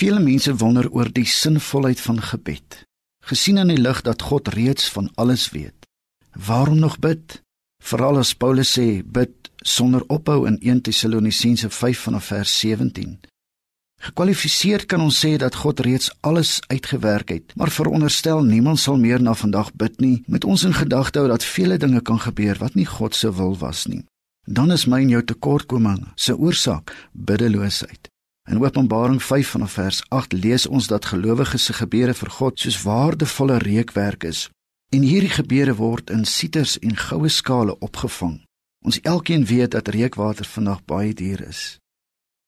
Vele mense wonder oor die sinvolheid van gebed. Gesien in die lig dat God reeds van alles weet. Waarom nog bid? Veral as Paulus sê bid sonder ophou in 1 Tessalonisense 5 vanaf vers 17. Gekwalifiseerd kan ons sê dat God reeds alles uitgewerk het, maar veronderstel niemand sal meer na vandag bid nie met ons in gedagte hou dat vele dinge kan gebeur wat nie God se wil was nie. Dan is my en jou tekortkoming se oorsaak biddeloosheid. In Openbaring 5 vanaf vers 8 lees ons dat gelowiges se gebede vir God soos waardevolle reukwerk is. En hierdie gebede word in siters en goue skale opgevang. Ons elkeen weet dat reukwater vandag baie duur is.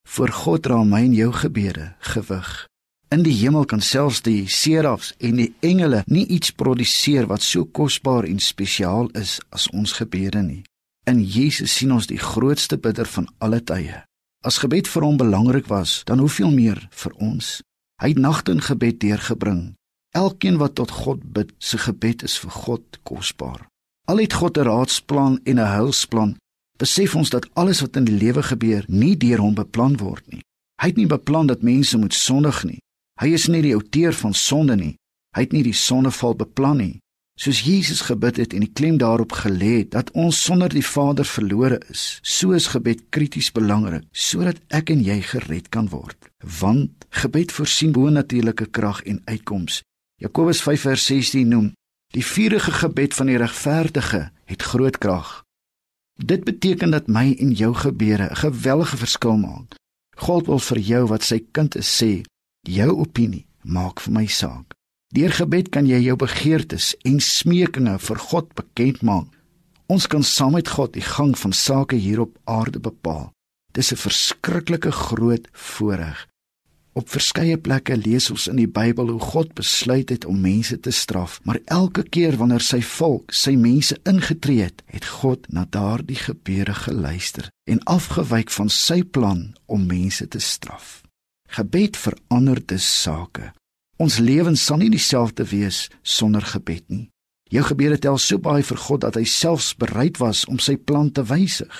Voor God dra my en jou gebede gewig. In die hemel kan selfs die serafs en die engele nie iets produseer wat so kosbaar en spesiaal is as ons gebede nie. In Jesus sien ons die grootste bidder van alle tye. As gebed vir hom belangrik was, dan hoeveel meer vir ons. Hy het nagte in gebed deurgebring. Elkeen wat tot God bid, se gebed is vir God kosbaar. Al het God 'n raadsplan en 'n heilsplan, besef ons dat alles wat in die lewe gebeur nie deur hom beplan word nie. Hy het nie beplan dat mense moet sondig nie. Hy is nie die outeur van sonde nie. Hy het nie die sondeval beplan nie. Soos Jesus gebid het en die klem daarop gelê het dat ons sonder die Vader verlore is, so is gebed krities belangrik sodat ek en jy gered kan word. Want gebed voorsien bo-natuurlike krag en uitkoms. Jakobus 5:16 noem: "Die vurige gebed van die regverdige het groot krag." Dit beteken dat my en jou gebede 'n gewellige verskil maak. God wil vir jou wat sy kind is sê, jou opinie maak vir my saak. Deur gebed kan jy jou begeertes en smeekinge vir God bekend maak. Ons kan saam met God die gang van sake hier op aarde bepaal. Dis 'n verskriklike groot voorreg. Op verskeie plekke lees ons in die Bybel hoe God besluit het om mense te straf, maar elke keer wanneer sy volk, sy mense ingetree het, het God na daardie gebeure geluister en afgewyk van sy plan om mense te straf. Gebed verander dus sake. Ons lewens sal nie dieselfde wees sonder gebed nie. Jou gebede tel so baie vir God dat hy selfs bereid was om sy plan te wysig.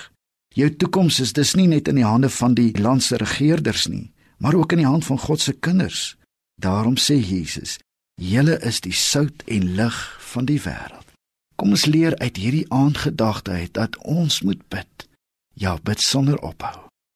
Jou toekoms is dus nie net in die hande van die land se regerders nie, maar ook in die hand van God se kinders. Daarom sê Jesus: "Julle is die sout en lig van die wêreld." Kom ons leer uit hierdie aandgedagte uit dat ons moet bid. Ja, bid sonder ophou.